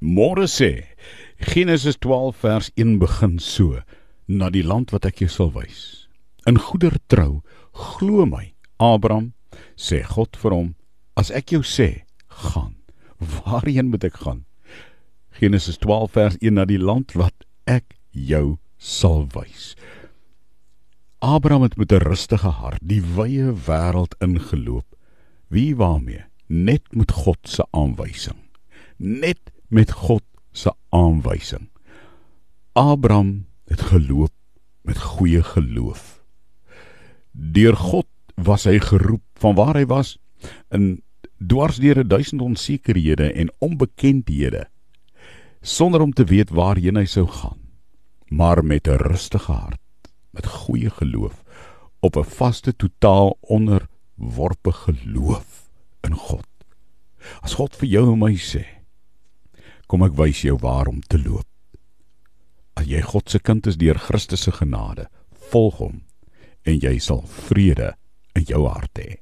Môre sê Genesis 12 vers 1 begin so: Na die land wat ek jou sal wys. In goeie trou, glo my, Abraham, sê God vir hom, as ek jou sê, gaan, waarheen moet ek gaan? Genesis 12 vers 1 na die land wat ek jou sal wys. Abraham het met 'n rustige hart die wye wêreld ingeloop. Wie waarmee? Net met God se aanwysing. Net met God se aanwysing. Abraham het geloop met goeie geloof. Deur God was hy geroep van waar hy was in dwarsdeur 'n onsekerhede en onbekendhede sonder om te weet waarheen hy sou gaan maar met 'n rustige hart met goeie geloof op 'n vaste totaal onderworpe geloof in God as God vir jou en my sê Kom ek wys jou waar om te loop. As jy God se kind is deur Christus se genade, volg hom en jy sal vrede in jou hart hê.